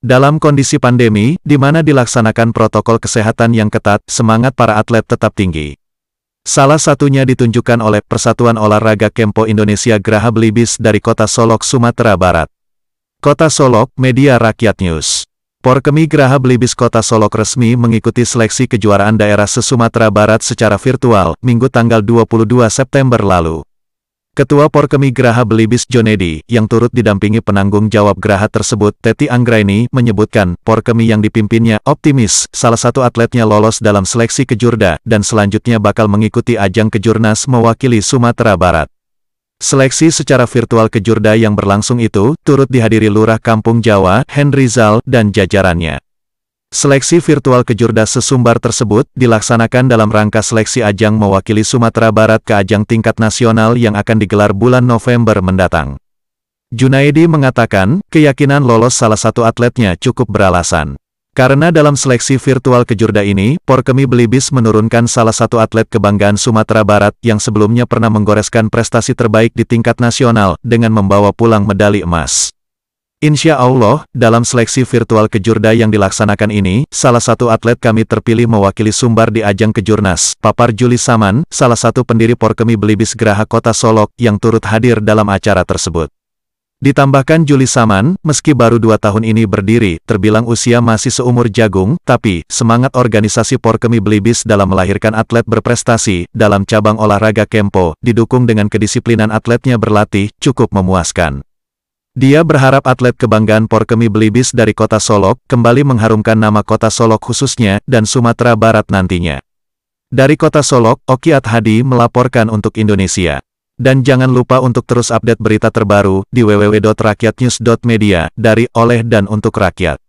Dalam kondisi pandemi, di mana dilaksanakan protokol kesehatan yang ketat, semangat para atlet tetap tinggi. Salah satunya ditunjukkan oleh Persatuan Olahraga Kempo Indonesia Graha Belibis dari Kota Solok, Sumatera Barat. Kota Solok, Media Rakyat News. Porkemi Graha Belibis Kota Solok resmi mengikuti seleksi kejuaraan daerah se-Sumatera Barat secara virtual, Minggu tanggal 22 September lalu. Ketua Porkemi Graha Belibis Jonedi, yang turut didampingi penanggung jawab Graha tersebut, Teti Anggraini, menyebutkan, Porkemi yang dipimpinnya, optimis, salah satu atletnya lolos dalam seleksi kejurda, dan selanjutnya bakal mengikuti ajang kejurnas mewakili Sumatera Barat. Seleksi secara virtual kejurda yang berlangsung itu, turut dihadiri Lurah Kampung Jawa, Henry Zal, dan jajarannya. Seleksi virtual kejurda sesumbar tersebut dilaksanakan dalam rangka seleksi ajang mewakili Sumatera Barat ke ajang tingkat nasional yang akan digelar bulan November mendatang. Junaidi mengatakan, keyakinan lolos salah satu atletnya cukup beralasan. Karena dalam seleksi virtual kejurda ini, Porkemi Belibis menurunkan salah satu atlet kebanggaan Sumatera Barat yang sebelumnya pernah menggoreskan prestasi terbaik di tingkat nasional dengan membawa pulang medali emas. Insya Allah, dalam seleksi virtual kejurda yang dilaksanakan ini, salah satu atlet kami terpilih mewakili Sumbar di ajang kejurnas, Papar Juli Saman, salah satu pendiri Porkemi Belibis Geraha Kota Solok, yang turut hadir dalam acara tersebut. Ditambahkan Juli Saman, meski baru dua tahun ini berdiri, terbilang usia masih seumur jagung, tapi, semangat organisasi Porkemi Belibis dalam melahirkan atlet berprestasi, dalam cabang olahraga Kempo, didukung dengan kedisiplinan atletnya berlatih, cukup memuaskan. Dia berharap atlet kebanggaan Porkemi Belibis dari kota Solok, kembali mengharumkan nama kota Solok khususnya, dan Sumatera Barat nantinya. Dari kota Solok, Okiat Hadi melaporkan untuk Indonesia. Dan jangan lupa untuk terus update berita terbaru, di www.rakyatnews.media, dari, oleh dan untuk rakyat.